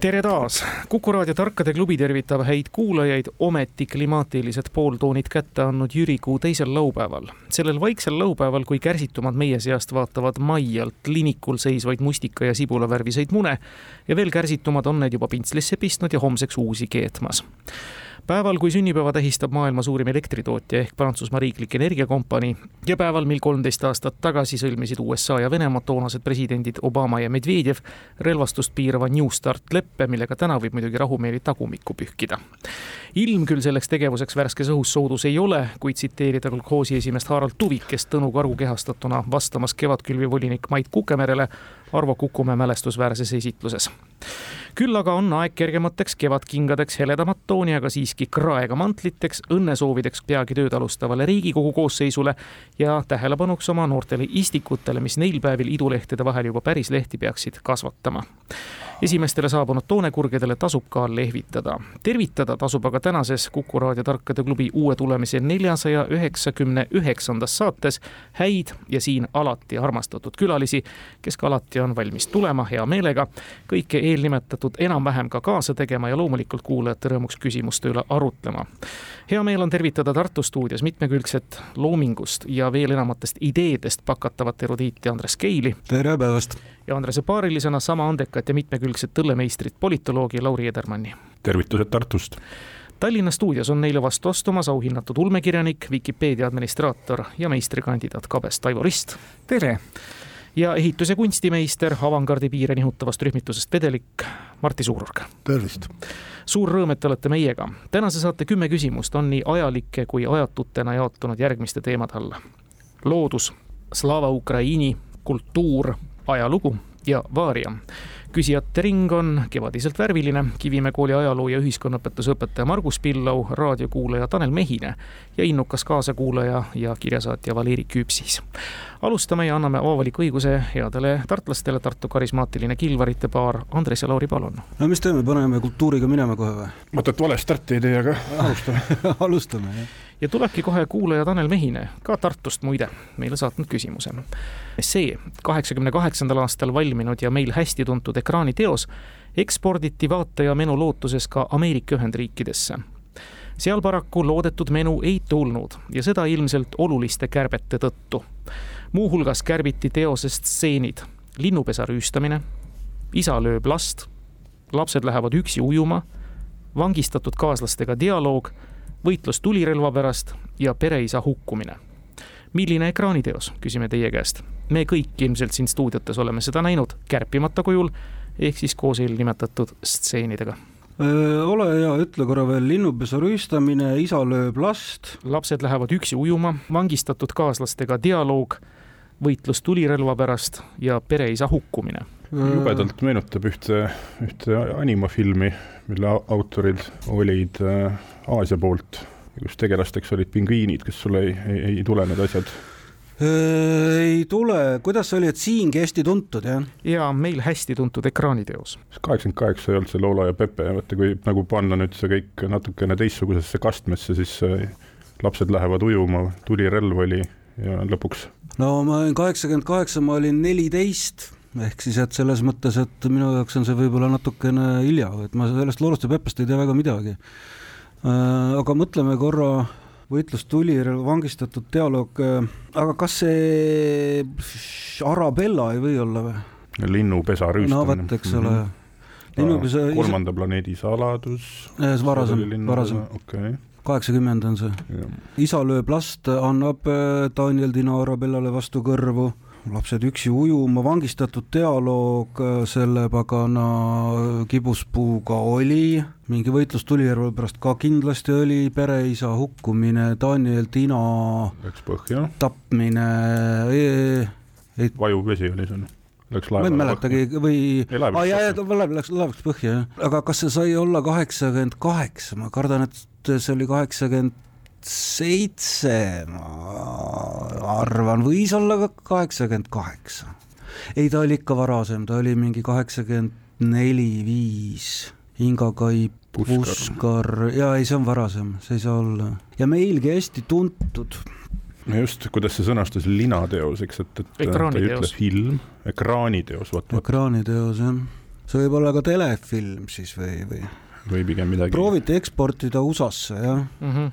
tere taas, Kuku raadio Tarkade klubi tervitab häid kuulajaid, ometi klimaatilised pooltoonid kätte andnud jürikuu teisel laupäeval. sellel vaiksel laupäeval, kui kärsitumad meie seast vaatavad maialt linikul seisvaid mustika ja sibulavärviseid mune ja veel kärsitumad on need juba pintslisse pistnud ja homseks uusi keetmas päeval, kui sünnipäeva tähistab maailma suurim elektritootja ehk Prantsusmaa riiklik energiakompanii ja päeval, mil kolmteist aastat tagasi sõlmisid USA ja Venemaa toonased presidendid Obama ja Medvedjev relvastust piirava New Start leppe, millega täna võib muidugi rahumeeli tagumikku pühkida. ilm küll selleks tegevuseks värskes õhus soodus ei ole, kuid tsiteerida kolhoosi esimeest Harald Tuvikest Tõnu Karu kehastatuna vastamas kevadkülvi volinik Mait Kukemerele Arvo Kukumäe mälestusväärses esitluses. Küll aga on aeg kergemateks kevadkingadeks, heledamat tooni, aga siiski kraega mantliteks, õnnesoovideks peagi tööd alustavale Riigikogu koosseisule ja tähelepanuks oma noortele istikutele, mis neil päevil idulehtede vahel juba päris lehti peaksid kasvatama esimestele saabunud toonekurgedele tasub ka lehvitada. tervitada tasub aga tänases Kuku raadio Tarkade klubi uue tulemise neljasaja üheksakümne üheksandas saates häid ja siin alati armastatud külalisi, kes ka alati on valmis tulema hea meelega, kõike eelnimetatud enam-vähem ka kaasa tegema ja loomulikult kuulajate rõõmuks küsimuste üle arutlema. hea meel on tervitada Tartu stuudios mitmekülgset loomingust ja veel enamatest ideedest pakatavat erudiiti Andres Keili. tere päevast! Ja Andrese paarilisena sama andekat ja mitmekülgset õllemeistrit, politoloogi Lauri Edermanni. tervitused Tartust! Tallinna stuudios on neile vastu astumas auhinnatud ulmekirjanik, Vikipeedia administraator ja meistrikandidaat Kabes Taivo Rist. tere! ja ehitus- ja kunstimeister avangardi piire nihutavast rühmitusest Vedelik, Martti Suurorg. tervist! suur rõõm, et olete meiega. tänase saate kümme küsimust on nii ajalike kui ajatutena jaotunud järgmiste teemade alla. loodus, Slava Ukraini, kultuur ajalugu ja Vaaria. küsijate ring on kevadiselt värviline, Kivimäe kooli ajaloo ja ühiskonnaõpetuse õpetaja Margus Pillau, raadiokuulaja Tanel Mehine ja innukas kaasakuulaja ja kirjasaatja Valeri Küpsis. alustame ja anname avaliku õiguse headele tartlastele, Tartu karismaatiline kilvarite paar, Andres ja Lauri, palun. no mis teeme, paneme kultuuriga minema kohe või? mõtet vale starti ei tee, aga alustame alustame, jah ja tulebki kohe kuulaja Tanel Mehine, ka Tartust muide, meile saatnud küsimuse. see kaheksakümne kaheksandal aastal valminud ja meil hästi tuntud ekraaniteos eksporditi vaataja menu lootuses ka Ameerika Ühendriikidesse. seal paraku loodetud menu ei tulnud ja seda ilmselt oluliste kärbete tõttu. muuhulgas kärbiti teosest stseenid linnupesa rüüstamine, isa lööb last, lapsed lähevad üksi ujuma, vangistatud kaaslastega dialoog võitlus tulirelva pärast ja pereisa hukkumine. milline ekraaniteos, küsime teie käest. me kõik ilmselt siin stuudiotes oleme seda näinud kärpimata kujul ehk siis koos eelnimetatud stseenidega ole hea, ütle korra veel, linnupesu rüüstamine, isa lööb last. lapsed lähevad üksi ujuma, vangistatud kaaslastega dialoog, võitlus tulirelva pärast ja pereisa hukkumine. jubedalt meenutab ühte, ühte animafilmi, mille autorid olid Aasia poolt, kus tegelasteks olid pingviinid, kas sulle ei, ei, ei tule need asjad? ei tule, kuidas see oli, et siingi hästi tuntud, jah? ja meil hästi tuntud ekraaniteos. kaheksakümmend kaheksa ei olnud see Lola ja Pepe, vaata kui nagu panna nüüd see kõik natukene teistsugusesse kastmesse, siis lapsed lähevad ujuma, tulirelv oli ja lõpuks. no ma olin kaheksakümmend kaheksa, ma olin neliteist ehk siis, et selles mõttes, et minu jaoks on see võib-olla natukene hilja, et ma sellest Loolast ja Pepest ei tea väga midagi. aga mõtleme korra võitlus tulirelva vangistatud dialoog, aga kas see Arabella ei või olla või? linnupesa rüüstamine. no vot, eks ole mm. -hmm. linnupesa. kolmanda planeedi saladus. varasem, varasem. okei okay kaheksakümmend on see. isa lööb last, annab Daniel Dino Arabellale vastu kõrvu lapsed üksi ujuma, vangistatud dialoog selle pagana kibuspuuga oli, mingi võitlus tulirelva pärast ka kindlasti oli, pereisa hukkumine, Daniel Tino läks põhja, tapmine e, e, vajuv vesi oli see Läks ma ei mäletagi või Ei, laev aa jaa, jaa, laev läks, laev läks põhja, jah. aga kas see sai olla kaheksakümmend kaheksa, ma kardan, et see oli kaheksakümmend seitse, ma arvan, võis olla ka kaheksakümmend kaheksa. ei, ta oli ikka varasem, ta oli mingi kaheksakümmend neli, viis, Inga Kai Puskar. Puskar, jaa, ei, see on varasem, see ei saa olla. ja meilgi hästi tuntud no just, kuidas see sõnastas linateos, eks, et, et ta ei Ekraaniteos. ütle film, ekraaniteos, vot, vot ekraaniteos, jah. see võib olla ka telefilm siis või, või või pigem midagi prooviti eksportida USA-sse, jah, mm. -hmm.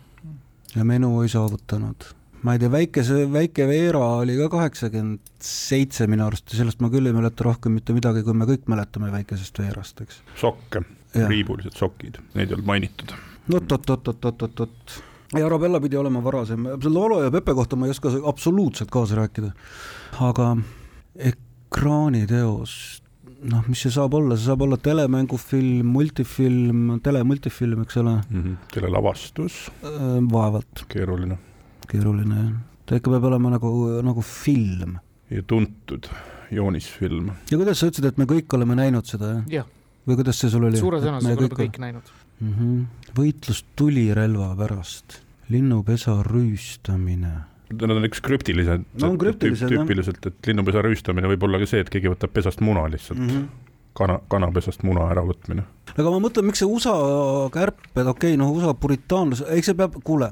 Ja menu ei saavutanud. ma ei tea, väikese, väike Veera oli ka kaheksakümmend seitse minu arust ja sellest ma küll ei mäleta rohkem mitte midagi, kui me kõik mäletame väikesest Veerast, eks. sokke, riibulised sokid, neid ei olnud mainitud. oot-oot-oot-oot-oot-oot. ja Arabella pidi olema varasem, selle Olo ja Pepe kohta ma ei oska absoluutselt kaasa rääkida. aga ekraaniteos, noh, mis see saab olla, see saab olla telemängufilm, multifilm, telemultifilm, eks ole, mm -hmm. selle lavastus, vaevalt, keeruline keeruline jah. ta ikka peab olema nagu, nagu film. ja tuntud joonisfilm. ja kuidas sa ütlesid, et me kõik oleme näinud seda, jah? jah, või kuidas see sul oli? suure tõenäosusega oleme kõik näinud. mm. -hmm. võitlus tulirelva pärast, linnupesa rüüstamine. Nad on üks krüptilised No on krüptilised, jah. tüüpiliselt, et linnupesa rüüstamine võib olla ka see, et keegi võtab pesast muna lihtsalt mm, -hmm. kana, kanapesast muna äravõtmine. aga ma mõtlen, miks see USA kärped, okei okay,, noh, USA puritaanlus, eks see peab, kuule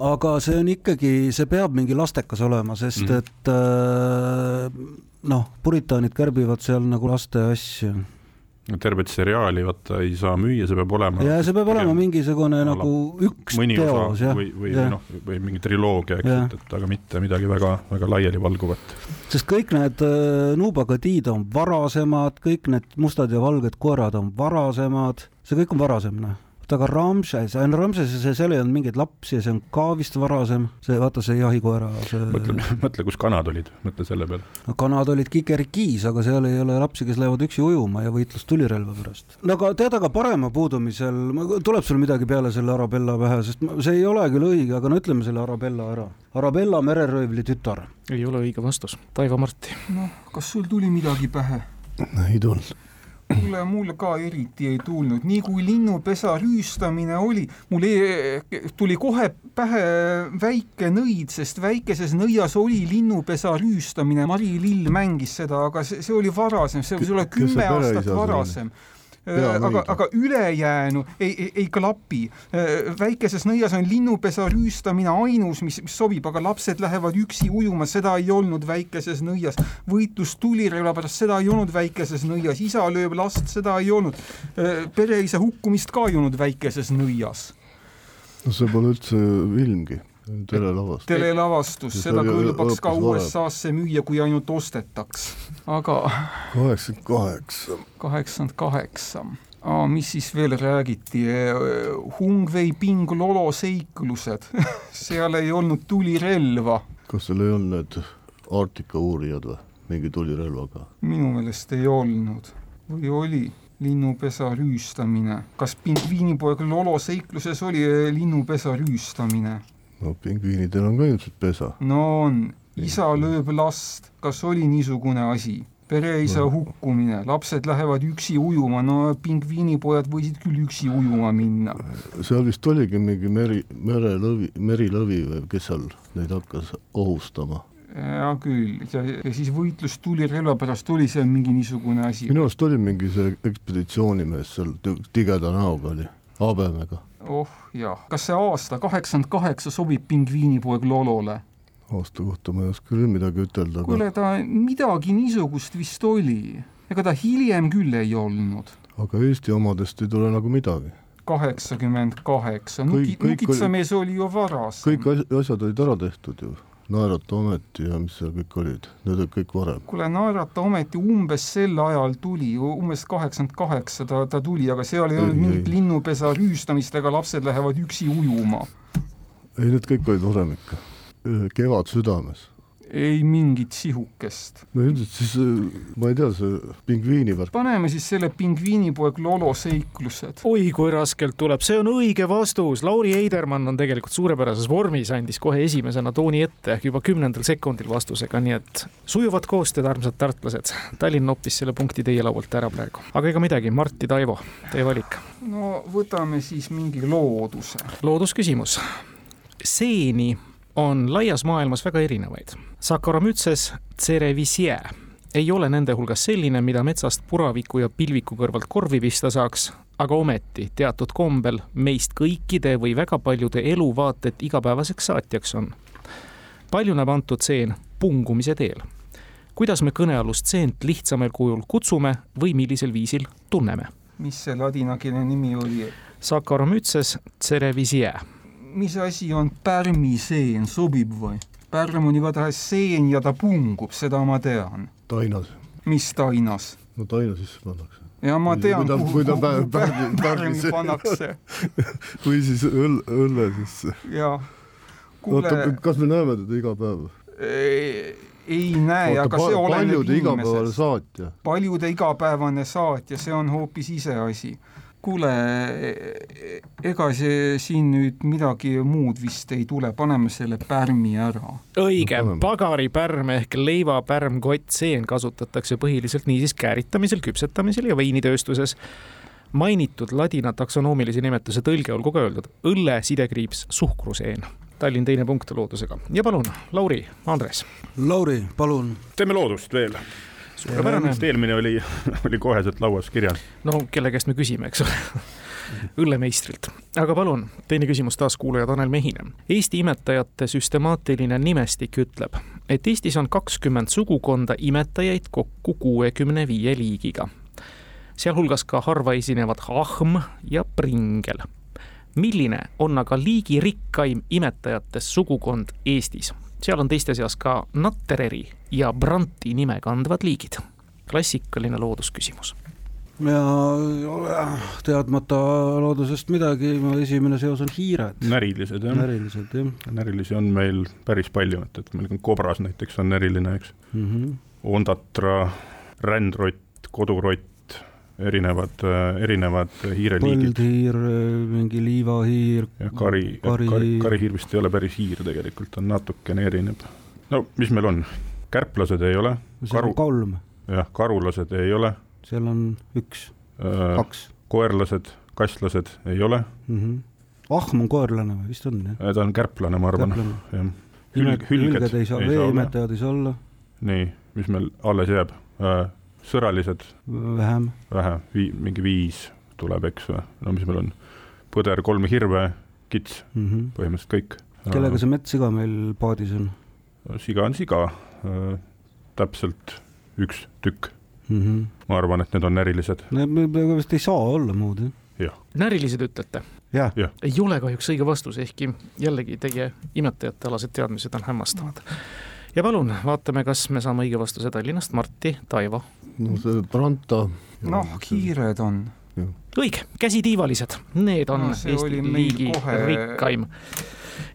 aga see on ikkagi, see peab mingi lastekas olema, sest Mhm. et äh, noh, puritaanid kärbivad seal nagu laste asju tervet seriaali vaata ei saa müüa, see peab olema ja see peab olema mingisugune ala- nagu üks teos jah, või, või noh, või mingi triloogia, eks, et, et aga mitte midagi väga, väga laialivalguvat. sest kõik need äh, nuubagadiid on varasemad, kõik need mustad ja valged koerad on varasemad, see kõik on varasem noh. Aga Ramses, Ramses, seal ei olnud mingeid lapsi ja see on ka vist varasem, see vaata see jahikoera, mõtle see, mõtle, kus kanad olid, mõtle selle peale. no kanad olid kikerkiis, aga seal ei ole lapsi, kes lähevad üksi ujuma ja võitlus tulirelva pärast. no aga tead, aga parema puudumisel, tuleb sul midagi peale selle Arabella pähe, sest ma- see ei ole küll õige, aga no ütleme selle Arabella ära. Arabella mereröövli tütar. ei ole õige vastus. Taivo Marti. noh, kas sul tuli midagi pähe? ei tulnud. kuule, mul ka eriti ei tulnud, nii kui linnupesa rüüstamine oli, mul ei, tuli kohe pähe väike nõid, sest väikeses nõias oli linnupesa rüüstamine, Mari Lill mängis seda, aga see, see oli varasem, see võis olla kümme aastat sul oli? aga, aga ülejäänu ei, ei, ei klapi. väikeses nõias on linnupesa rüüstamine ainus, mis, mis sobib, aga lapsed lähevad üksi ujuma, seda ei olnud väikeses nõias. võitlus tulirelva pärast, seda ei olnud väikeses nõias, isa lööb last, seda ei olnud. pereisa hukkumist ka ei olnud väikeses nõias. no see pole üldse filmgi, telelavastus. telelavastus, seda oli kõlbaks ka. USA-sse müüa, kui ainult ostetaks. aga kaheksakümmend kaheksa. kaheksakümmend kaheksa. mis siis veel räägiti? Hungvei Ping Lolo seiklused, seal ei olnud tulirelva, kas seal ei olnud need Arktika uurijad või, mingi tulirelvaga? minu meelest ei olnud või oli linnupesa rüüstamine, kas pingviinipoeg Lolo seikluses oli linnupesa rüüstamine? No pingviinidel on ka ilmselt pesa. no on, isa lööb last, kas oli niisugune asi? pereisa No. hukkumine, lapsed lähevad üksi ujuma, no pingviinipojad võisid küll üksi ujuma minna. seal vist oligi mingi meri, merelõvi, merilõvi või kes seal neid hakkas ohustama. hea küll, ja, ja siis võitlus tulirelva pärast oli seal mingi niisugune asi. minu arust oli mingi see ekspeditsioonimees seal tigeda näoga oli, habemega. Oh jah, kas see aasta kaheksakümmend kaheksa sobib pingviinipoeg Lolole? aasta kohta ma ei oska küll midagi ütelda, kuule, ta midagi niisugust vist oli, ega ta hiljem küll ei olnud. aga Eesti omadest ei tule nagu midagi. kaheksakümmend kaheksa, nukitsamees oli ju varasem. kõik as- asjad olid ära tehtud ju, Naerata ometi ja mis seal kõik olid, need olid kõik varem. kuule, Naerata ometi umbes sel ajal tuli, umbes kaheksakümmend kaheksa ta, ta tuli, aga seal ei Ei, olnud mingit linnupesa rüüstamist ega lapsed lähevad üksi ujuma. ei, need kõik olid varem ikka. kevad südames. Ei mingit sihukest. no ilmselt siis, äh, ma ei tea, see pingviini värk. paneme siis selle pingviinipoeg Lolo seiklused. oi kui raskelt tuleb, see on õige vastus. Lauri Eidermann on tegelikult suurepärases vormis, andis kohe esimesena tooni ette juba kümnendal sekundil vastusega, nii et sujuvat koostööd, armsad tartlased. Tallinn noppis selle punkti teie laualt ära praegu, aga ega midagi, Mart ja Taivo, teie valik. no võtame siis mingi looduse. loodusküsimus. seeni on laias maailmas väga erinevaid. Saccharomyces cerevisiae ei ole nende hulgas selline, mida metsast puraviku ja pilviku kõrvalt korvi pista saaks, aga ometi teatud kombel meist kõikide või väga paljude eluvaated igapäevaseks saatjaks on. paljuneb antud seen pungumise teel. kuidas me kõnealust seent lihtsamal kujul kutsume või millisel viisil tunneme? mis see ladinakeelne nimi oli? Saccharomyces cerevisiae mis asi on pärmiseen, sobib või? pärm on igatahes seen ja ta pungub, seda ma tean. tainas. mis tainas? no taina sisse pannakse. ja ma tean, kuhu, kuhu, kuhu pärmi, pärmi pannakse või siis õl-, õlle sisse. jaa. oota, kas me näeme teda iga päev? ei näe, aga see oleneb inimesest. paljude igapäevane saatja. paljude igapäevane saatja, see on hoopis iseasi kuule, ega see siin nüüd midagi muud vist ei tule, paneme selle pärmi ära. õige, pagaripärm ehk leivapärm, kottseen kasutatakse põhiliselt niisiis kääritamisel, küpsetamisel ja veinitööstuses. mainitud ladina taksonoomilise nimetuse tõlge olgu ka öeldud, õlle sidekriips suhkruseen Tallinn teine punkt loodusega ja palun, Lauri, Andres. Lauri, palun. teeme loodust veel suurepärane. eelmine oli, oli koheselt lauas kirjas. no kelle käest me küsime, eks ole õllemeistrilt. aga palun, teine küsimus taas kuulaja Tanel Mehine. Eesti imetajate süstemaatiline nimestik ütleb, et Eestis on kakskümmend sugukonda imetajaid kokku kuuekümne viie liigiga. sealhulgas ka harva esinevad ahm ja pringel. Milline on aga liigirikkaim imetajatest sugukond Eestis? seal on teiste seas ka Nattereri ja Branti nime kandvad liigid. klassikaline loodusküsimus. ja ei ole teadmata loodusest midagi, esimene seos on hiired. närilised jah. närilised jah. närilisi on meil päris palju, et, et meil on kobras näiteks on näriline, eks mm. -hmm. Ondatra, rändrott, kodurott, erinevad, erinevad hiireliigid. põldhiir, mingi liivahiir. jah, kari, kari, kari, karihiir vist ei ole päris hiir tegelikult, on natukene erineb. no mis meil on, kärplased ei ole. seal on kolm. jah, karulased ei ole. seal on üks äh,, kaks. koerlased, kasslased ei ole mm. -hmm. ahm on koerlane või, vist on jah? ta on kärplane, ma arvan, jah. hülg, hülged ei saa, veeimetajad ei saa olla. nii, mis meil alles jääb äh,? Sõralised? vähem. vähe, vii-, mingi viis tuleb, eks või, no mis meil on, põder, kolm hirve, kits mm, -hmm. põhimõtteliselt kõik. kellega see metssiga meil paadis on? siga on siga äh,, täpselt üks tükk mm. -hmm. ma arvan, et need on närilised. Need vist ei saa olla muud, jah? närilised ütlete? jah ja.. ei ole kahjuks õige vastus, ehkki jällegi teie imetajate alased teadmised on hämmastavad. Ja palun, vaatame, kas me saame õige vastuse Tallinnast, Marti, Taivo. No see Branta. noh, kiired on. õige, käsitiivalised, need on no, Eesti liigi kohe... rikkaim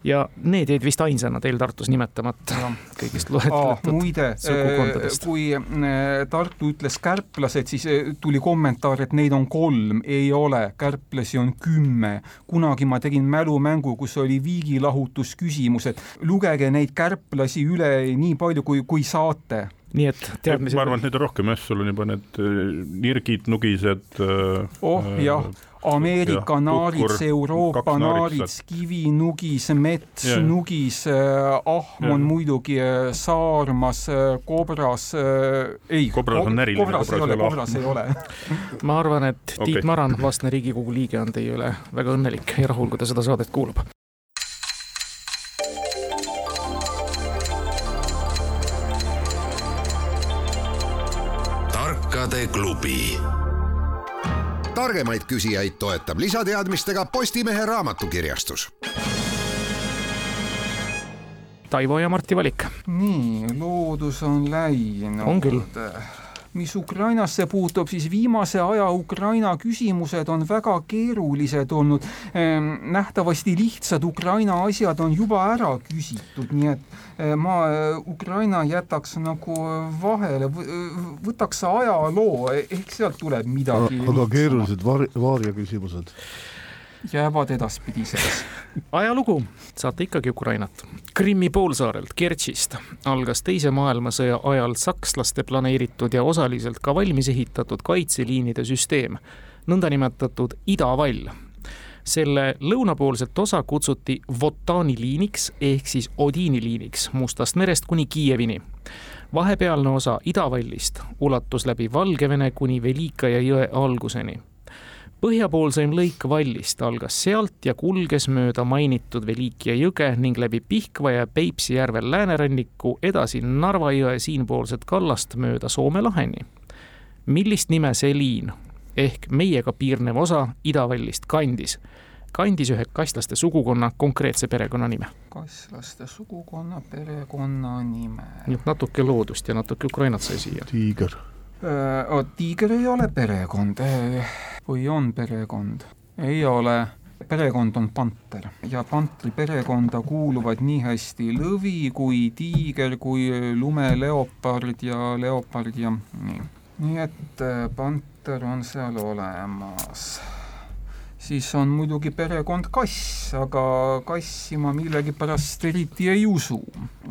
ja need jäid vist ainsana teil Tartus nimetamata kõigist loetletud muide, kui äh, Tartu ütles kärplased, siis äh, tuli kommentaar, et neid on kolm, ei ole, kärplasi on kümme. kunagi ma tegin mälumängu, kus oli viigilahutusküsimus, et lugege neid kärplasi üle nii palju, kui, kui saate nii et teadmised. ma arvan, et neid on rohkem jah, sul on juba need äh, nirgid, nugised. oh jah Ameerika naarits, Euroopa naarits, kivinugis, mets, nugis, äh, ahm on muidugi äh, saarmas, äh, kobras, ei. kobras on näriline. kobras ei ole, kobras ei ole ma arvan, et okay. Tiit Maran, vastne Riigikogu liige, on teie üle väga õnnelik ja rahul, kui ta seda saadet kuulab. Tarkade klubi targemaid küsijaid toetab lisateadmistega Postimehe raamatukirjastus. Taivo ja Marti valik. nii, loodus on läinud. on küll. Mis Ukrainasse puutub, siis viimase aja Ukraina küsimused on väga keerulised olnud. Ehm, nähtavasti lihtsad Ukraina asjad on juba ära küsitud, nii et eh, ma eh, Ukraina jätaks nagu vahele, võtaks ajaloo, ehk sealt tuleb midagi. aga keerulised var-, vaarja küsimused jäävad edaspidiseks. ajalugu saate ikkagi Ukrainat. Krimmi poolsaarelt Kertšist algas Teise maailmasõja ajal sakslaste planeeritud ja osaliselt ka valmis ehitatud kaitseliinide süsteem, nõndanimetatud idavall. selle lõunapoolset osa kutsuti Votani liiniks ehk siis Odiini liiniks Mustast merest kuni Kiievini vahepealne osa idavallist ulatus läbi Valgevene kuni Velikaja jõe alguseni põhjapoolseim lõik vallist algas sealt ja kulges mööda mainitud Velikia jõge ning läbi Pihkva ja Peipsi järvel lääneranniku edasi Narva jõe siinpoolset kallast mööda Soome laheni. millist nime see liin ehk meiega piirnev osa idavallist kandis? kandis ühe kasslaste sugukonna konkreetse perekonnanime. kasslaste sugukonna perekonnanime. nii et natuke loodust ja natuke Ukrainat sai siia. tiiger. Tiiger ei ole perekond või on perekond? ei ole. perekond on panter ja pantri perekonda kuuluvad nii hästi lõvi kui tiiger kui lumeleopard ja leopard ja nii. nii et äh, panter on seal olemas siis on muidugi perekond kass, aga kassi ma millegipärast eriti ei usu.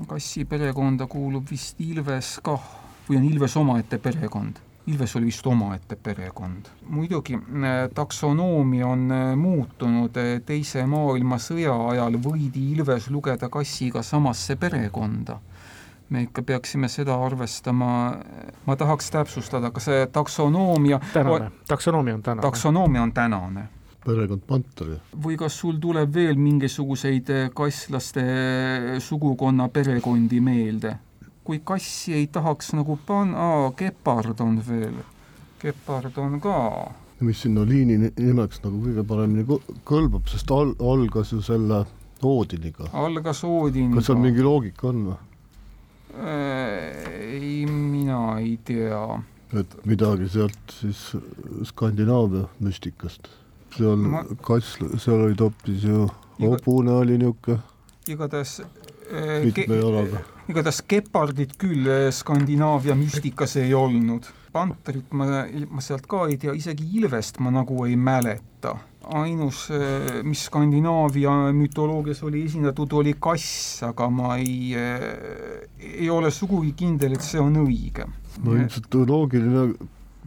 kassi perekonda kuulub vist Ilves kah või on Ilves omaette perekond Ilves oli vist omaette perekond. muidugi äh, taksonoomia on äh, muutunud, äh, Teise maailmasõja ajal võidi Ilves lugeda kassiga samasse perekonda. me ikka peaksime seda arvestama, ma tahaks täpsustada, kas see taksonoomia tänane, taksonoomia on tänane. taksonoomia on tänane perekond Panter. või kas sul tuleb veel mingisuguseid kasslaste sugukonna perekondi meelde? Kui kassi ei tahaks nagu panna, kepard on veel, kepard on ka. mis sinna liini nimeks nagu kõige paremini kõlbab, sest al-, algas ju selle Oodiniga. algas Oodiniga. kas seal mingi loogika on või? Äh, ei, mina ei tea. et midagi sealt siis Skandinaavia müstikast. seal Ma... kass, seal olid hoopis ju hobune oli niisugune. igatahes äh, mitme jalaga igatahes gepardid küll eh, Skandinaavia müstikas ei olnud. panterit ma, ma sealt ka ei tea, isegi ilvest ma nagu ei mäleta. ainus, eh, mis Skandinaavia mütoloogias oli esindatud, oli kass, aga ma ei, ei ole sugugi kindel, et see on õige. no ilmselt loogiline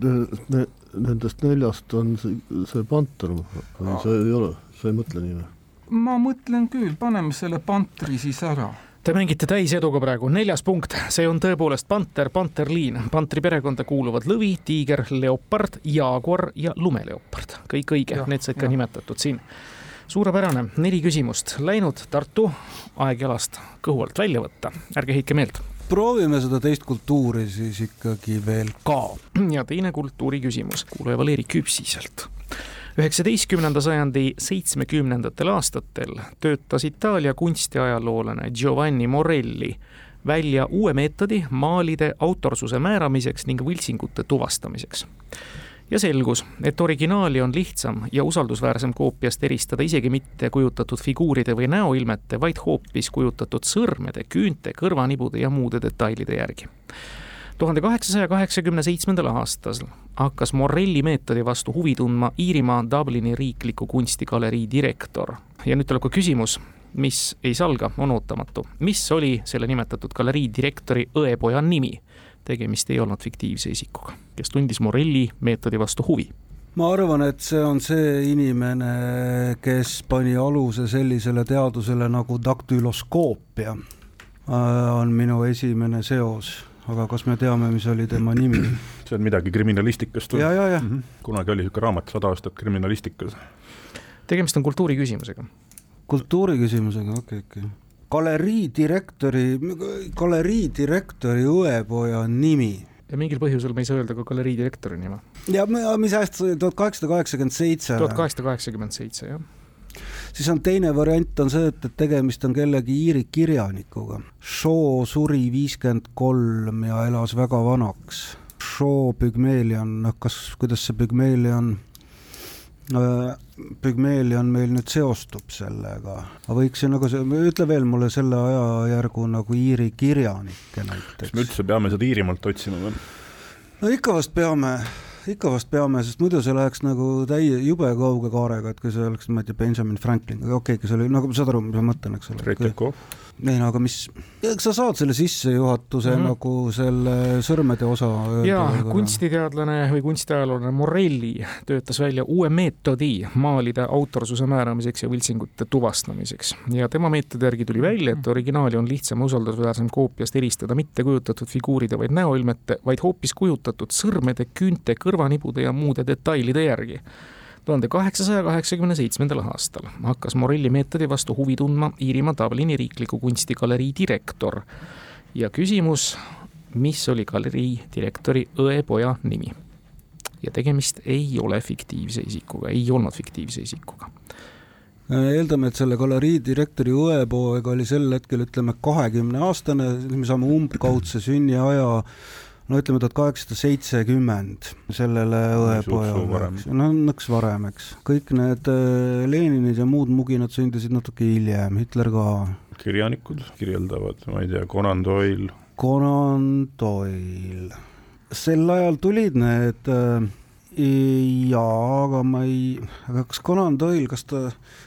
ne, nendest neljast on see, see panter või see ei ole, sa ei mõtle nii või? Ma mõtlen küll, paneme selle pantri siis ära Te mängite täiseduga praegu, neljas punkt, see on tõepoolest panter, panterliin. pantri perekonda kuuluvad lõvi, tiiger, leopard, jaaguar ja lumeleopard. kõik õige, need said ka ja. nimetatud siin. suurepärane, neli küsimust läinud, Tartu, aeg jalast kõhu alt välja võtta, ärge heitke meelt proovime seda teist kultuuri siis ikkagi veel ka. ja teine kultuuri küsimus, kuulaja Valeri Küpsiselt üheksateistkümnenda sajandi seitsmekümnendatel aastatel töötas Itaalia kunstiajaloolane Giovanni Morelli välja uue meetodi maalide autorsuse määramiseks ning võltsingute tuvastamiseks. ja selgus, et originaali on lihtsam ja usaldusväärsem koopiast eristada isegi mitte kujutatud figuuride või näoilmete, vaid hoopis kujutatud sõrmede, küünte, kõrvanibude ja muude detailide järgi tuhande kaheksasaja kaheksakümne seitsmendal aastal hakkas Morelli meetodi vastu huvi tundma Iirimaa Dublini riikliku kunstigalerii direktor. ja nüüd tuleb ka küsimus, mis ei salga, on ootamatu. mis oli selle nimetatud galerii direktori õepoja nimi? tegemist ei olnud fiktiivse isikuga, kes tundis Morelli meetodi vastu huvi ma arvan, et see on see inimene, kes pani aluse sellisele teadusele nagu daktüloskoopia, äh, on minu esimene seos aga kas me teame, mis oli tema nimi? see on midagi kriminalistikast või? ja, ja, ja mm. -hmm. kunagi oli niisugune raamat Sada aastat kriminalistikas. tegemist on kultuuri küsimusega. kultuuri küsimusega, okei okay,, okei okay. galerii direktori, galerii direktori õepoja nimi ja mingil põhjusel me ei saa öelda ka galerii direktori nime. ja mis aasta see oli, tuhat kaheksasada kaheksakümmend seitse? tuhat kaheksasada kaheksakümmend seitse, jah siis on teine variant on see, et, et tegemist on kellegi Iiri kirjanikuga. Shaw suri viiskümmend kolm ja elas väga vanaks. Shaw Pygmalion, noh kas, kuidas see Pygmalion äh, Pygmalion meil nüüd seostub sellega, ma võiksin nagu ütle veel mulle selle ajajärgu nagu Iiri kirjanikke näiteks. kas me üldse peame seda Iirimaalt otsima või? no ikka vast peame, ikka vast peame, sest muidu see läheks nagu täie, jube kauge kaarega, et kui see oleks, ma ei tea, Benjamin Franklin, aga okei okay,, kui see oli, nagu saad aru, mis ma mõtlen, eks ole. Ei no aga mis, eks sa saad selle sissejuhatuse mm -hmm. nagu selle sõrmede osa. jaa, kunstiteadlane või kunstiajalooline Morelli töötas välja uue meetodi maalide autorsuse määramiseks ja võltsingute tuvastamiseks. ja tema meetodi järgi tuli välja, et originaali on lihtsam ja usaldusväärsem koopiast eristada mitte kujutatud figuuride, vaid näoilmete, vaid hoopis kujutatud sõrmede, küünte, kõrvanibude ja muude detailide järgi tuhande kaheksasaja kaheksakümne seitsmendal aastal hakkas Morelli meetodi vastu huvi tundma Iirimaa Dublini riikliku kunstigalerii direktor. ja küsimus, mis oli galerii direktori õepoja nimi? ja tegemist ei ole fiktiivse isikuga, ei olnud fiktiivse isikuga eeldame, et selle galerii direktori õepoeg oli sel hetkel ütleme kahekümne aastane, me saame umbkaudse sünniaja no ütleme tuhat kaheksasada seitsekümmend sellele õepojale, no nõks varem, eks. kõik need äh, Leninid ja muud muginad sündisid natuke hiljem, Hitler ka. kirjanikud kirjeldavad, ma ei tea, Conan Doyle. Conan Doyle. sel ajal tulid need äh, jaa, aga ma ei, aga kas Conan Doyle, kas ta,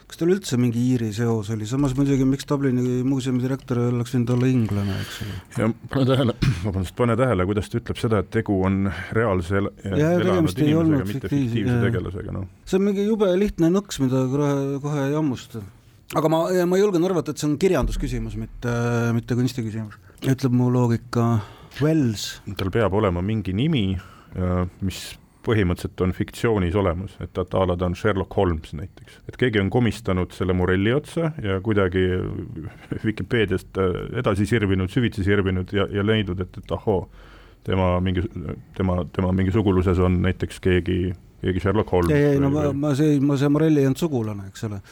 kas tal üldse mingi Iiri seos oli, samas muidugi, miks Dublini muuseumi direktor oleks võinud olla inglane, eks ole. ja pane tähele, vabandust, pane tähele, kuidas ta ütleb seda, et tegu on reaalse el ja, elanud inimesega, mitte fiktiivse tegelasega, noh. see on mingi jube lihtne nõks, mida kohe, kohe ei hammusta. aga ma, ma julgen arvata, et see on kirjandusküsimus, mitte, mitte kunstiküsimus, ütleb mu loogika. Wells. tal peab olema mingi nimi, mis põhimõtteliselt on fiktsioonis olemas, et a la ta on Sherlock Holmes näiteks. et keegi on komistanud selle Morelli otsa ja kuidagi Vikipeediast äh, edasi sirvinud, süvitsi sirvinud ja, ja leidnud, et, et ahoo, tema mingi, tema, tema mingi suguluses on näiteks keegi, keegi Sherlock Holmes. ei, ei no ma, ma see, ma see Morelli ei olnud sugulane, eks ole.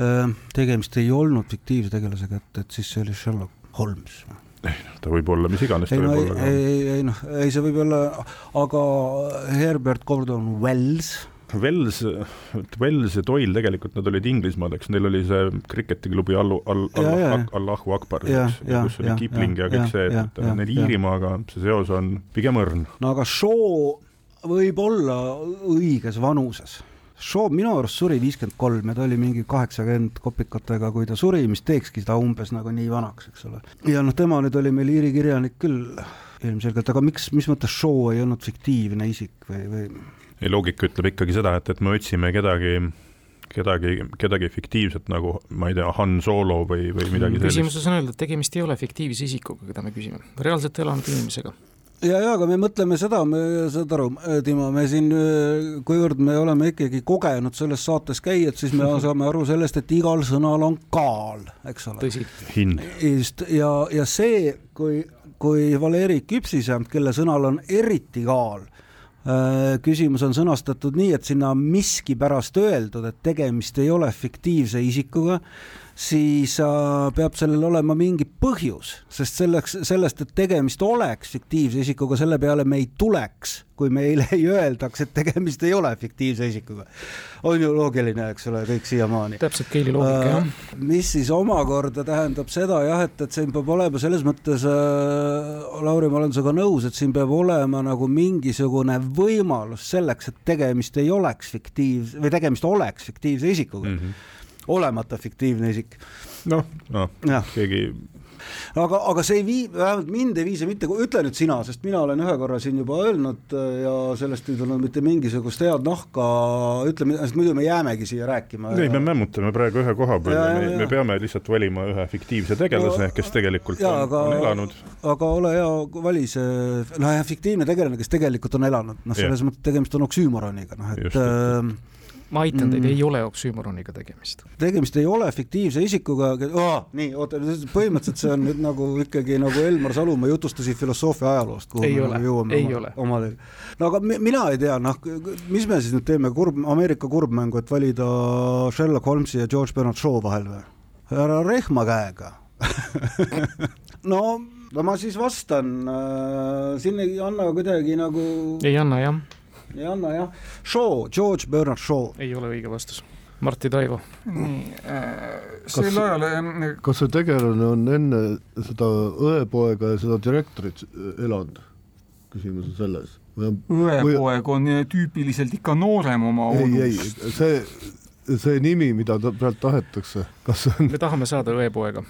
Äh, tegemist ei olnud fiktiivse tegelasega, et, et siis see oli Sherlock Holmes ei noh, ta võib olla mis iganes. ei ei, ei, ei noh, ei see võib olla, aga Herbert Gordon Wells. Wells, Wells ja Doyle tegelikult, nad olid Inglismaal, eks, neil oli see kriketiklubi Allu, All, All, Allahu Akbar, kus oli Kipling ja, ja kõik see, et, et neil Iirimaaga see seos on pigem õrn. no aga Shaw võib olla õiges vanuses Shaw minu arust suri viiskümmend kolm ja ta oli mingi kaheksakümmend kopikatega, kui ta suri, mis teekski ta umbes nagu nii vanaks, eks ole. ja noh, tema nüüd oli meil Iiri kirjanik küll ilmselgelt, aga miks, mis mõttes Shaw ei olnud fiktiivne isik või, või? ei, loogika ütleb ikkagi seda, et, et me otsime kedagi kedagi, kedagi fiktiivset nagu ma ei tea, Han Solo või, või midagi sellist. küsimuses on öeldud, tegemist ei ole fiktiivse isikuga, keda me küsime, reaalselt elanud inimesega ja, ja aga me mõtleme seda, me saad aru, Timo, me siin, kuivõrd me oleme ikkagi kogenud selles saates käijad, siis me saame aru sellest, et igal sõnal on kaal, eks ole. tõsi. hind. just ja, ja see, kui, kui Valeri Küpsise, kelle sõnal on eriti kaal, äh, küsimus on sõnastatud nii, et sinna on miskipärast öeldud, et tegemist ei ole fiktiivse isikuga siis äh, peab sellel olema mingi põhjus, sest selleks, sellest, et tegemist oleks fiktiivse isikuga, selle peale me ei tuleks, kui meile ei öeldaks, et tegemist ei ole fiktiivse isikuga. on ju loogiline, eks ole, kõik siiamaani. täpselt Keili loogika äh,, jah. mis siis omakorda tähendab seda jah, et, et siin peab olema selles mõttes äh,, Lauri, ma olen sinuga nõus, et siin peab olema nagu mingisugune võimalus selleks, et tegemist ei oleks fiktiivse või tegemist oleks fiktiivse isikuga mm. -hmm olemata fiktiivne isik. noh, noh, keegi aga, aga see ei vii, vähemalt mind ei vii see mitte, ütle nüüd sina, sest mina olen ühe korra siin juba öelnud äh, ja sellest ei tulnud mitte mingisugust head nahka, ütle, sest muidu me jäämegi siia rääkima. ei, me mämmutame praegu ühe koha peal ja, ja, me, me peame lihtsalt valima ühe fiktiivse tegelase, kes tegelikult ja, on, aga, on elanud. aga ole hea, vali see, noh jah, fiktiivne tegelane, kes tegelikult on elanud, noh, selles mõttes tegemist on oksüümoroniga, noh et Just, äh, ma aitan teid mm., ei ole oksüümoroniga tegemist. tegemist ei ole fiktiivse isikuga oh,, nii, oota, põhimõtteliselt see on nüüd nagu ikkagi nagu Elmar Salumaa jutustasid filosoofia ajaloost, kuhu ei me ole, nagu jõuame ei oma, omadega. no aga mina ei tea, noh, mis me siis nüüd teeme, kurb, Ameerika kurbmängu, et valida Sherlock Holmesi ja George Bernard Shaw vahel või? härra Rehma käega no no ma siis vastan äh,, siin ei anna kuidagi nagu ei anna jah, ei anna jah, Shaw, George Bernard Shaw. ei ole õige vastus. Martti Taivo. nii äh,, sel ajal äh, kas see tegelane on enne seda õepoega ja seda direktorit elanud? küsimus on selles. õepoeg on tüüpiliselt ikka noorem oma ei, ei, see, see nimi, mida ta pealt tahetakse, kas see on me tahame saada õepoega.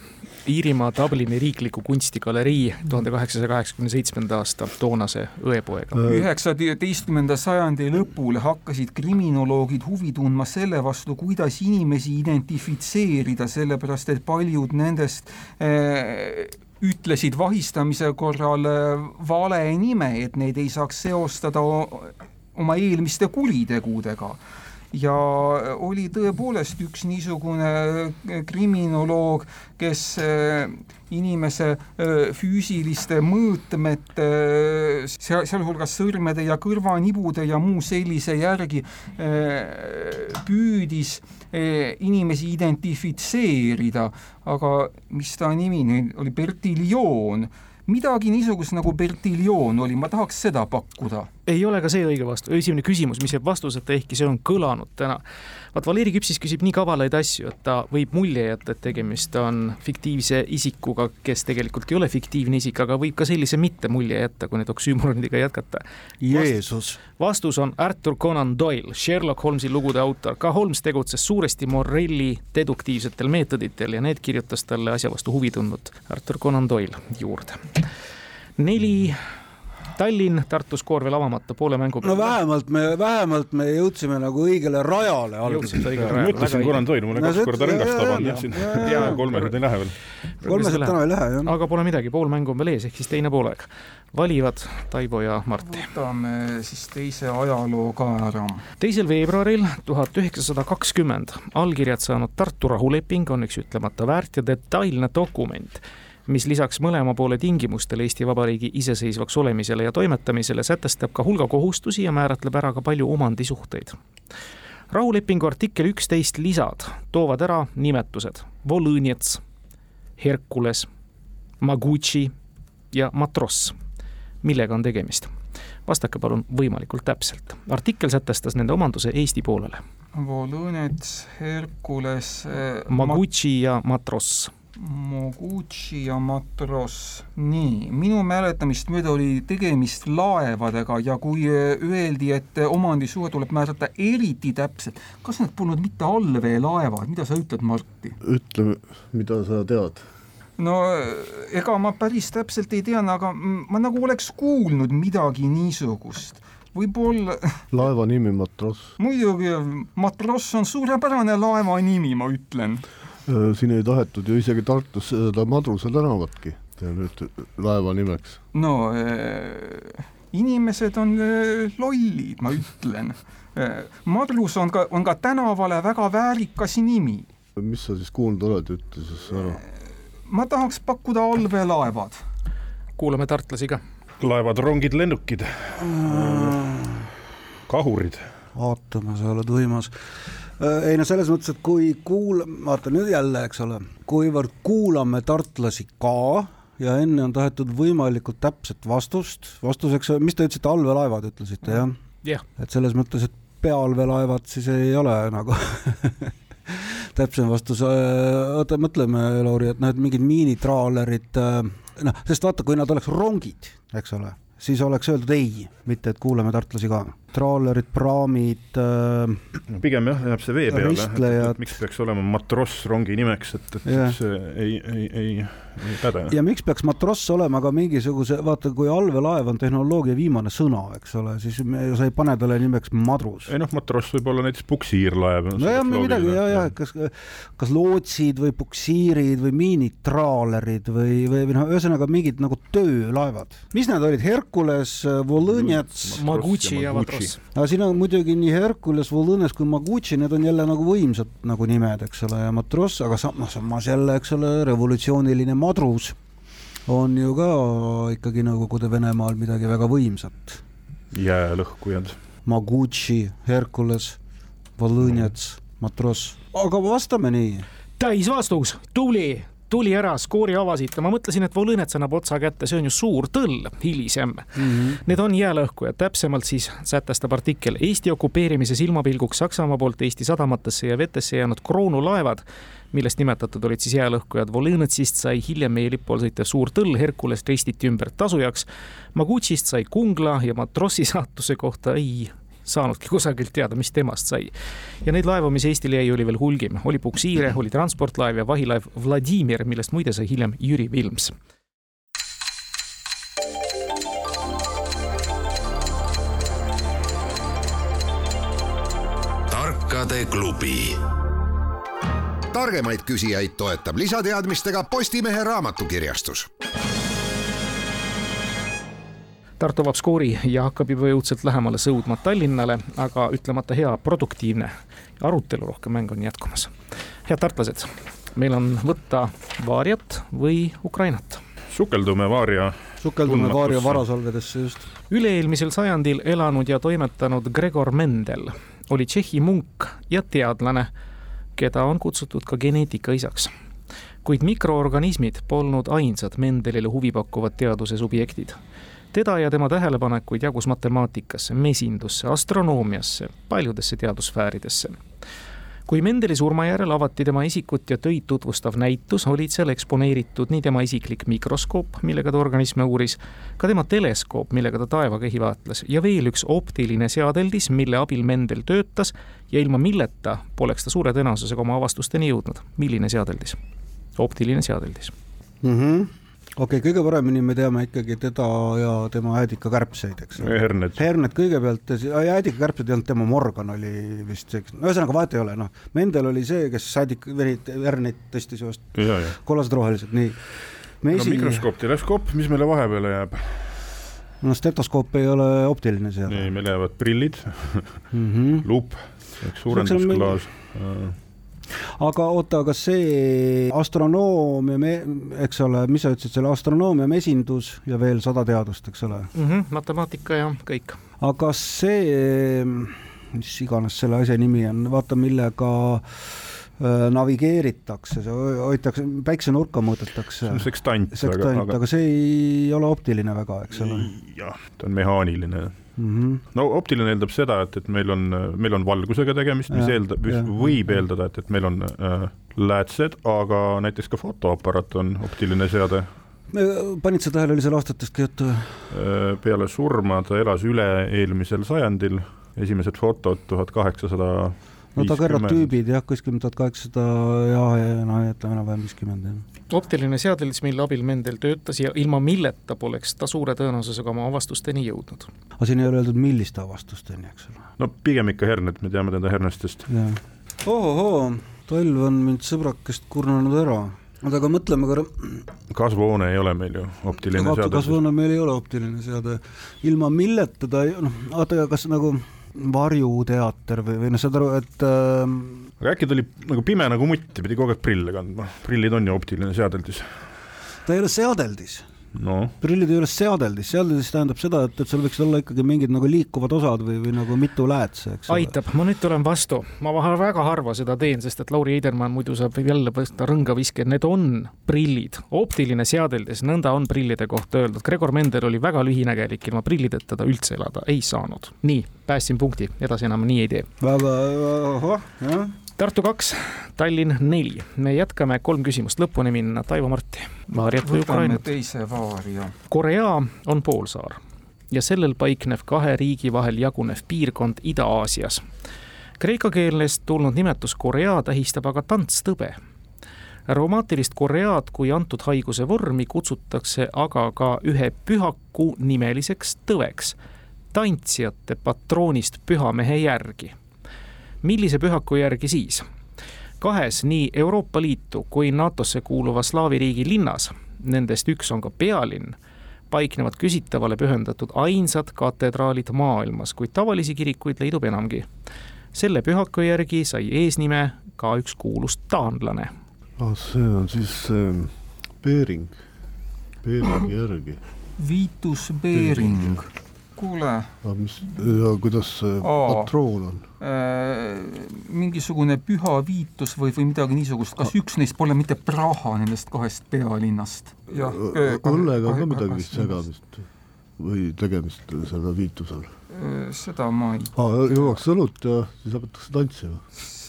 Iirimaa Dublini riikliku kunstigalerii tuhande kaheksasaja kaheksakümne seitsmenda aasta toonase õepoega. üheksateistkümnenda sajandi lõpul hakkasid kriminoloogid huvi tundma selle vastu, kuidas inimesi identifitseerida, sellepärast et paljud nendest äh, ütlesid vahistamise korral äh, vale nime, et neid ei saaks seostada oma eelmiste kuritegudega ja oli tõepoolest üks niisugune äh, kriminoloog, kes äh, inimese äh, füüsiliste mõõtmete, seal, sealhulgas sõrmede ja kõrvanibude ja muu sellise järgi püüdis inimesi identifitseerida, aga mis ta nimi nüüd oli, Bertiljoon midagi niisugust nagu Bertiljoon oli, ma tahaks seda pakkuda. Ei ole ka see õige vastus, esimene küsimus, mis jääb vastuseta, ehkki see on kõlanud täna. vaat Valeri Küpsis küsib nii kavalaid asju, et ta võib mulje jätta, et tegemist on fiktiivse isikuga, kes tegelikult ei ole fiktiivne isik, aga võib ka sellise mitte mulje jätta, kui nüüd oksüümoroniga jätkata. Jeesus. vastus on Arthur Conan Doyle, Sherlock Holmesi lugude autor. ka Holmes tegutses suuresti Morelli deduktiivsetel meetoditel ja need kirjutas talle asja vastu huvi tundnud Arthur Conan Doyle juurde neli Tallinn, Tartus koor veel avamata, poole mängu no vähemalt me, vähemalt me jõudsime nagu õigele rajale alguses. ma mõtlesin Conan Doyle, mul on kaks korda rõngast tabanud, siin kolmesed ei lähe veel. kolmesed täna ei lähe, jah. aga pole midagi, pool mängu on veel ees, ehk siis teine poolaeg. valivad Taivo ja Martti. võtame siis teise ajaloo ka ära. teisel veebruaril tuhat üheksasada kakskümmend allkirjad saanud Tartu rahuleping on üks ütlemata väärt ja detailne dokument mis lisaks mõlema poole tingimustele Eesti Vabariigi iseseisvaks olemisele ja toimetamisele sätestab ka hulga kohustusi ja määratleb ära ka palju omandisuhteid. rahulepingu artikkel üksteist lisad toovad ära nimetused Volõnjets, Herkules, Maguchi ja Matross. millega on tegemist? vastake palun võimalikult täpselt. artikkel sätestas nende omanduse Eesti poolele. Volõnets, Herkules eh,, Maguchi ja Matross Moguchi ja Matros, nii, minu mäletamist mööda oli tegemist laevadega ja kui äh, öeldi, et omandisuhe tuleb määrata eriti täpselt, kas need polnud mitte allveelaevad, mida sa ütled, Martti? ütle, mida sa tead no äh, ega ma päris täpselt ei tea, aga ma nagu oleks kuulnud midagi niisugust võib-olla. laeva nimi Matross. muidugi, Matross on suurepärane laeva nimi, ma ütlen Äh, siin ei tahetud ju isegi Tartus seda Madruse tänavatki nüüd laeva nimeks. no äh, inimesed on äh, lollid, ma ütlen äh,. Madrus on ka, on ka tänavale väga väärikas nimi. mis sa siis kuulnud oled, ütle siis ära. ma tahaks pakkuda allveelaevad. kuulame tartlasi ka. laevad, rongid, lennukid mm., kahurid. vaatame, sa oled võimas Äh, ei no selles mõttes, et kui kuul-, vaata nüüd jälle, eks ole, kuivõrd kuulame tartlasi ka ja enne on tahetud võimalikult täpset vastust, vastuseks, mis te ütlesite, allveelaevad ütlesite jah yeah.? et selles mõttes, et pealveelaevad siis ei ole nagu täpsem vastus, äh, oota, mõtleme, Lauri, et noh, et mingid miinitraalerid, äh, noh, sest vaata, kui nad oleks rongid, eks ole, siis oleks öeldud ei, mitte et kuulame tartlasi ka traalerid, praamid äh,. pigem jah, jääb see vee peale, et miks peaks olema matross rongi nimeks, et, et yeah. see ei, ei, ei, ei päde. ja miks peaks matross olema ka mingisuguse, vaata, kui allveelaev on tehnoloogia viimane sõna, eks ole, siis me, sa ei pane talle nimeks madrus. ei noh, matross võib olla näiteks puksiirlaev. nojah, midagi ja, ja kas, kas lootsid või puksiirid või miinitraalerid või, või, või noh, ühesõnaga mingid nagu töölaevad. mis need olid, Hercules, Volõnjats? Maguchi ja Matross. Aga siin on muidugi nii Hercules, Volõnes kui Maguchi, need on jälle nagu võimsad nagu nimed, eks ole, ja Matross, aga samas, samas jälle, eks ole, revolutsiooniline madrus on ju ka ikkagi Nõukogude Venemaal midagi väga võimsat. jäälõhkujad. Maguchi, Hercules, Volõnets, Matross, aga vastame nii. täisvastus, tubli tuli ära, skoori avasite, ma mõtlesin, et Volõnets annab otsa kätte, see on ju suur tõll hilisem mm. -hmm. Need on jäälõhkujad, täpsemalt siis sätestab artikkel Eesti okupeerimise silmapilguks Saksamaa poolt Eesti sadamatesse ja vetesse jäänud kroonulaevad millest nimetatud olid siis jäälõhkujad Volõnetsist sai hiljem meie lipu all sõitev suur tõll Herkules ristiti ümber tasujaks. Magutšist sai Kungla ja matrossi saatuse kohta ei saanudki kusagilt teada, mis temast sai. ja neid laevu, mis Eestile jäi, oli veel hulgim, oli puksiire, oli transportlaev ja vahilaev Vladimir, millest muide sai hiljem Jüri Vilms tarkade klubi. targemaid küsijaid toetab lisateadmistega Postimehe raamatukirjastus Tartu avab skoori ja hakkab juba jõudsalt lähemale sõudma Tallinnale, aga ütlemata hea, produktiivne arutelurohke mäng on jätkumas. head tartlased, meil on võtta Vaariat või Ukrainat. sukeldume Vaaria sukeldume Vaaria varasalvedesse just. üle-eelmisel sajandil elanud ja toimetanud Gregor Mendel oli Tšehhi munk ja teadlane, keda on kutsutud ka geneetikaisaks kuid mikroorganismid polnud ainsad Mendelile huvipakkuvad teaduse subjektid teda ja tema tähelepanekuid jagus matemaatikasse, mesindusse, astronoomiasse, paljudesse teadussfääridesse. kui Mendeli surma järel avati tema isikut ja töid tutvustav näitus, olid seal eksponeeritud nii tema isiklik mikroskoop, millega ta organisme uuris, ka tema teleskoop, millega ta taevakehi vaatles ja veel üks optiline seadeldis, mille abil Mendel töötas ja ilma milleta poleks ta suure tõenäosusega oma avastusteni jõudnud. milline seadeldis? optiline seadeldis mm. -hmm okei okay,, kõige paremini me teame ikkagi teda ja tema äädikakärbseid, eks ole. Hernet. Hernet kõigepealt ja äädikakärbsed ei olnud tema, Morgan oli vist see, no ühesõnaga vahet ei ole, noh, Mendel oli see, kes äädik, herneid tõstis just kollased rohelised, nii. Mesi... no mikroskoop, teleskoop, mis meile vahepeale jääb? no stetoskoop ei ole optiline seade. nii, meil jäävad prillid mm, -hmm. luup, suurendusklaas meil aga oota, kas see astronoomia, eks ole, mis sa ütlesid, selle astronoomia, mesindus ja veel sada teadust, eks ole mm? -hmm, matemaatika ja kõik. aga see, mis iganes selle asja nimi on, vaata, millega äh, navigeeritakse, hoitakse, päiksenurka mõõdetakse. see on sekstant. sekstant, aga, aga see ei ole optiline väga, eks ole. jah, ta on mehaaniline mm. -hmm. no optiline eeldab seda, et, et meil on, meil on valgusega tegemist, mis eeldab, mis võib eeldada, et, et meil on äh, läätsed, aga näiteks ka fotoaparaat on optiline seade. panid sa tähele, oli seal aastatestki juttu? Äh, peale surma ta elas üle-eelmisel sajandil, esimesed fotod tuhat kaheksasada no daguerreotüübid jah, kuskil tuhat kaheksasada ja, ja no ütleme enam-vähem viiskümmend jah optiline seadeldis, mille abil Mendel töötas ja ilma milleta poleks ta suure tõenäosusega oma avastusteni jõudnud. aga siin ei ole öeldud, milliste avastusteni, eks ole? no pigem ikka hernet, me teame teda hernestest. ohohoo, talv on mind sõbrakest kurnanud ära oota, aga mõtleme korra. kasvuhoone ei ole meil ju optiline seade. kasvuhoone meil ei ole optiline seade, ilma milleta ta ei, noh, oota, kas nagu varjuteater või, või noh, saad aru, et äh, aga äkki ta oli nagu pime nagu mutt ja pidi kogu aeg prille kandma, prillid on ju optiline seadeldis. ta ei ole seadeldis. No.. prillid ei ole seadeldis, seadeldis tähendab seda, et, et sul võiks olla ikkagi mingid nagu liikuvad osad või, või nagu mitu läätse, eks aitab, ma nüüd tulen vastu, ma väga harva seda teen, sest et Lauri Eidermann muidu saab jälle võtta rõngaviske, need on prillid, optiline seadeldis, nõnda on prillide kohta öeldud. Gregor Mender oli väga lühinägelik, ilma prillideta ta üldse elada ei saanud. nii, päästsin punkti, edasi enam nii ei tee. väga, ahah, jah Tartu kaks, Tallinn neli. me jätkame kolm küsimust lõpuni minna. Taivo Marti, Vaariat või Ukrainat? teise Vaaria. Korea on poolsaar ja sellel paiknev kahe riigi vahel jagunev piirkond Ida-Aasias. Kreeka keelest tulnud nimetus Korea tähistab aga tantstõbe. rheumaatilist Koread kui antud haiguse vormi kutsutakse aga ka ühe pühaku nimeliseks tõveks, tantsijate patroonist pühamehe järgi millise pühaku järgi siis? kahes nii Euroopa Liitu kui NATO-sse kuuluva slaavi riigi linnas, nendest üks on ka pealinn, paiknevad küsitavale pühendatud ainsad katedraalid maailmas, kuid tavalisi kirikuid leidub enamgi. selle pühaku järgi sai eesnime ka üks kuulus taanlane ah,. see on siis äh, Bering, Beringi järgi. Viitus Bering kuule aga mis kuidas see patroon on? äh,, mingisugune püha viitus või, või midagi niisugust, kas üks neist pole mitte Praha nendest kahest pealinnast? õllega on ka midagi segamist või tegemist selle viitusel? seda ma ei aa, juuakse õlut ja siis hakatakse tantsima.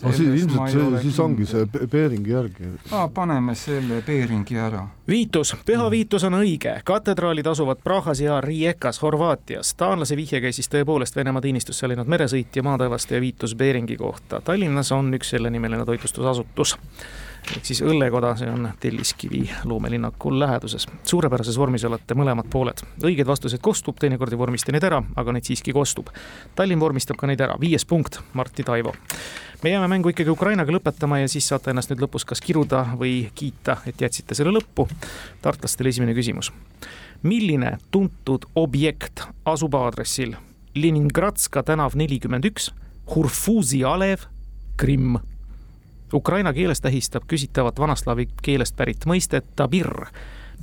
no siis ilmselt see, siis ongi see Pe- Beringi järgi. aa, paneme selle Beringi ära. viitus, püha viitus on õige, katedraalid asuvad Prahas ja Rijekas Horvaatias. taanlase vihje käis siis tõepoolest Venemaa teenistusse läinud meresõitja maataevaste ja viitus Beringi kohta. Tallinnas on üks sellenimeline toitlustusasutus ehk siis õllekoda, see on Telliskivi loomelinnaku läheduses. suurepärases vormis olete mõlemad pooled. õigeid vastuseid kostub, teinekord ei vormista neid ära, aga neid siiski kostub. Tallinn vormistab ka neid ära, viies punkt, Martti Taivo. me jääme mängu ikkagi Ukrainaga lõpetama ja siis saate ennast nüüd lõpus kas kiruda või kiita, et jätsite selle lõppu. tartlastele esimene küsimus. milline tuntud objekt asub aadressil Leningradska tänav nelikümmend üks, Hurfuzi alev, Krimm? Ukraina keeles tähistab küsitavat vanaslaavi keelest pärit mõistet tabir,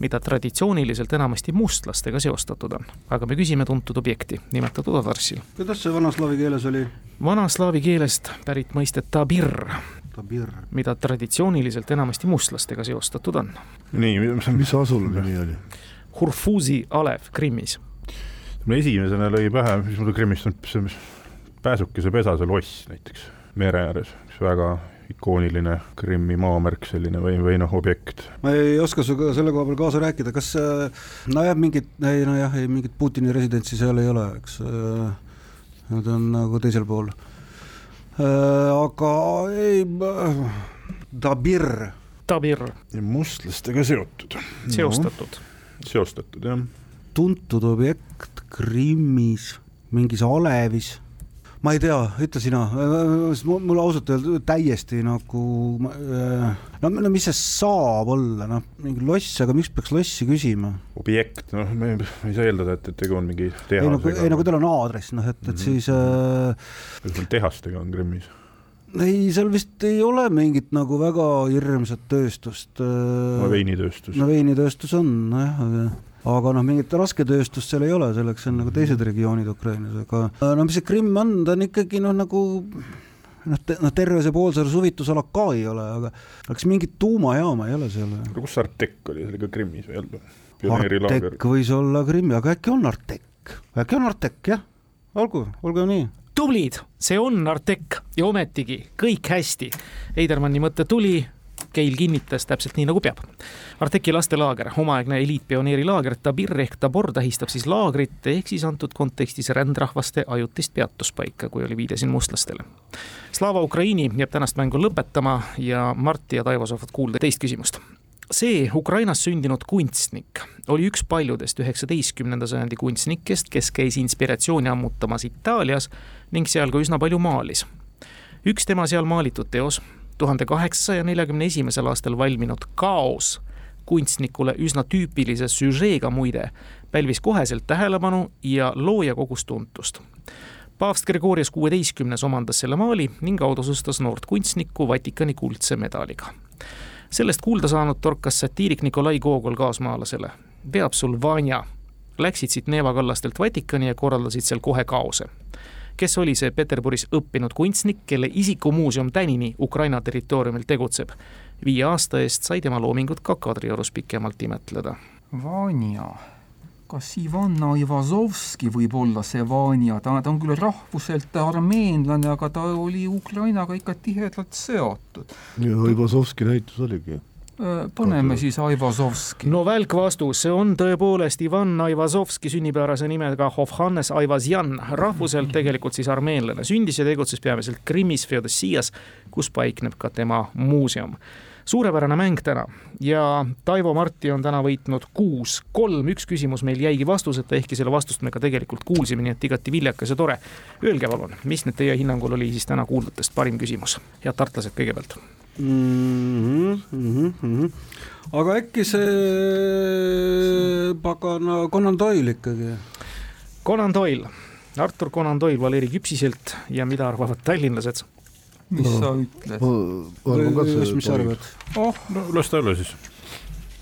mida traditsiooniliselt enamasti mustlastega seostatud on. aga me küsime tuntud objekti nimetatud aadressil. kuidas see vanaslaavi keeles oli? vanaslaavi keelest pärit mõistet tabir, Tabir. mida traditsiooniliselt enamasti mustlastega seostatud on. nii, mis asula nimi oli? Hurfuzi alev Krimmis. mul esimesena lõi pähe, mis mul Krimmist on, see mis pääsukese pesase loss näiteks mere ääres, üks väga ikooniline Krimmi maamärk selline või, või noh, objekt. ma ei oska sinuga selle koha peal kaasa rääkida, kas äh, nojah, mingit, ei nojah, ei mingit Putini residentsi seal ei ole, eks. Nad on nagu teisel pool. aga ei, Dabir, tabir ja mustlastega seotud. seostatud no.. seostatud jah. tuntud objekt Krimmis, mingis alevis ma ei tea, ütle sina, mul ausalt öelda täiesti nagu, no, no mis see saab olla, noh, mingi loss, aga miks peaks lossi küsima? objekt, noh, me ei saa eeldada, et, et tegu on mingi ei no, ei no tehasega. kui tal on aadress, noh et, et Mhm. siis äh, kas meil tehastega on Krimmis? ei, seal vist ei ole mingit nagu väga hirmsat tööstust äh,. veinitööstus no veinitööstus on nojah, aga aga noh, mingit rasketööstust seal ei ole, selleks on nagu teised regioonid Ukrainas, aga no mis see Krimm on, ta on ikkagi noh, nagu noh, noh terve see poolsaare suvitusala ka ei ole, aga kas mingit tuumajaama ei ole seal? aga kus Artek oli, see oli ka Krimmis või ei olnud? pioneerilaager Artek. võis olla Krimmi, aga äkki on Artek, äkki on Artek jah, olgu, olgu nii. tublid, see on Artek ja ometigi kõik hästi. Eidermanni mõte tuli, Keil kinnitas täpselt nii nagu peab. Arteki lastelaager, omaaegne eliitpioneerilaager Tabir ehk Tabor tähistab siis laagrit ehk siis antud kontekstis rändrahvaste ajutist peatuspaika, kui oli viide siin mustlastele. Slava Ukraini jääb tänast mängu lõpetama ja Martti ja Taivo saavad kuulda teist küsimust see Ukrainas sündinud kunstnik oli üks paljudest üheksateistkümnenda sajandi kunstnikest, kes käis inspiratsiooni ammutamas Itaalias ning seal ka üsna palju maalis. üks tema seal maalitud teos, tuhande kaheksasaja neljakümne esimesel aastal valminud Kaos, kunstnikule üsna tüüpilise süžeega muide, pälvis koheselt tähelepanu ja looja kogus tuntust paavst Gregorius kuueteistkümnes omandas selle maali ning autastustas noort kunstnikku Vatikani kuldse medaliga sellest kuulda saanud torkas satiirik Nikolai Gogol kaasmaalasele. veab sul Vanja. Läksid siit Neeva kallastelt Vatikani ja korraldasid seal kohe kaose. Kes oli see Peterburis õppinud kunstnik, kelle isikumuuseum tänini Ukraina territooriumil tegutseb? viie aasta eest sai tema loomingut ka Kadriorus pikemalt imetleda. Vanja, kas Ivan Aivazovski võib olla see Vanja, ta, ta on küll rahvuselt armeenlane, aga ta oli Ukrainaga ikka tihedalt seotud. jaÕivasovski näitus oligi. Paneme siis Aivazovski. no välk vastus, see on tõepoolest Ivan Aivazovski sünnipärase nimega Hovhannes Aivazjan, rahvuselt tegelikult siis armeenlane, sündis ja tegutses peamiselt Krimmis, Feodosias, kus paikneb ka tema muuseum suurepärane mäng täna ja Taivo Marti on täna võitnud kuus, kolm, üks küsimus meil jäigi vastuseta, ehkki selle vastust me ka tegelikult kuulsime, nii et igati viljakas ja tore. Öelge palun, mis nüüd teie hinnangul oli siis täna kuuldutest parim küsimus? head tartlased kõigepealt mm. -hmm, mm -hmm. aga äkki see pagana Conan Doyle ikkagi? Conan Doyle, Artur Conan Doyle Valeri Küpsiselt ja mida arvavad tallinlased? Mis sa ütled? ma arvan ka, et mis see sa arvad? oh, no las ta olla siis.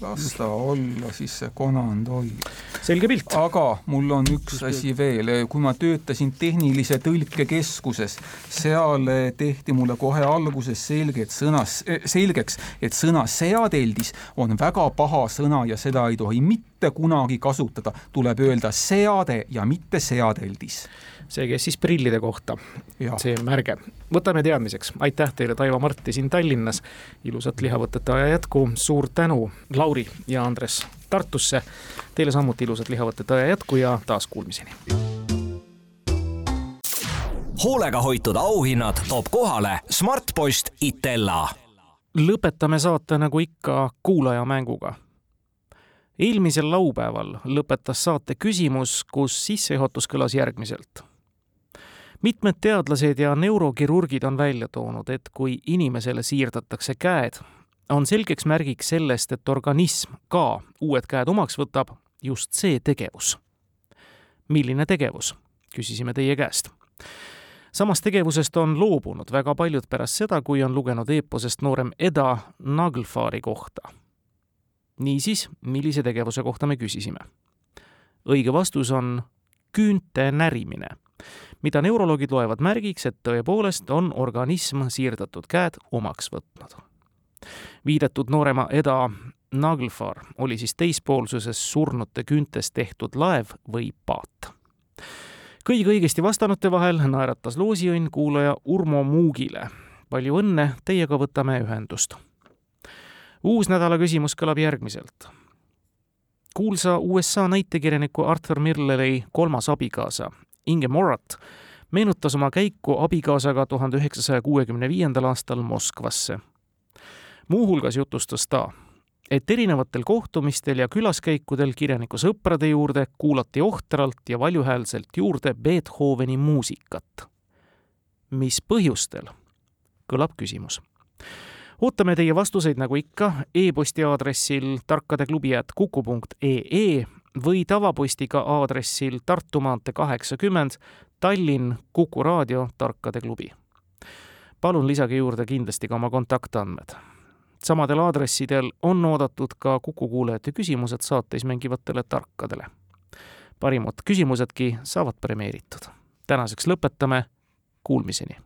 las ta olla siis see konand hoid. selge pilt. aga mul on üks asi veel, kui ma töötasin tehnilise tõlkekeskuses, seal tehti mulle kohe alguses selge, et sõnas, selgeks, et sõna seadeldis on väga paha sõna ja seda ei tohi mitte kunagi kasutada, tuleb öelda seade ja mitte seadeldis. See käis siis prillide kohta, see märge. võtame teadmiseks, aitäh teile, Taivo Marti siin Tallinnas, ilusat lihavõtete aja jätku, suur tänu, Lauri ja Andres Tartusse, teile samuti ilusat lihavõtete aja jätku ja taas kuulmiseni. hoolega hoitud auhinnad toob kohale Smartpost Itella. lõpetame saate nagu ikka kuulajamänguga eelmisel laupäeval lõpetas saate küsimus, kus sissejuhatus kõlas järgmiselt mitmed teadlased ja neurokirurgid on välja toonud, et kui inimesele siirdatakse käed, on selgeks märgiks sellest, et organism ka uued käed omaks võtab, just see tegevus. milline tegevus, küsisime teie käest. samast tegevusest on loobunud väga paljud pärast seda, kui on lugenud eeposest noorem Eda Naglfari kohta. Niisiis, millise tegevuse kohta me küsisime? õige vastus on küünte närimine mida neuroloogid loevad märgiks, et tõepoolest on organism siirdatud käed omaks võtnud. viidatud noorema Eda Naglfar oli siis teispoolsuses surnute küüntest tehtud laev või paat. kõigi õigesti vastanute vahel naeratas loosiõnn kuulaja Urmo Muugile. palju õnne, teiega võtame ühendust. Uus nädala küsimus kõlab järgmiselt kuulsa USA näitekirjaniku Arthur Milleri kolmas abikaasa Inge Morat meenutas oma käiku abikaasaga tuhande üheksasaja kuuekümne viiendal aastal Moskvasse. muuhulgas jutustas ta, et erinevatel kohtumistel ja külaskäikudel kirjaniku sõprade juurde kuulati ohtralt ja valjuhäälselt juurde Beethoveni muusikat. mis põhjustel? kõlab küsimus ootame teie vastuseid nagu ikka e-posti aadressil tarkadeklubi.kuku.ee või tavapostiga aadressil Tartu maantee kaheksakümmend, Tallinn, Kuku raadio, Tarkade klubi. palun lisage juurde kindlasti ka oma kontaktandmed. samadel aadressidel on oodatud ka Kuku kuulajate küsimused saates mängivatele tarkadele. parimad küsimusedki saavad premeeritud. tänaseks lõpetame, kuulmiseni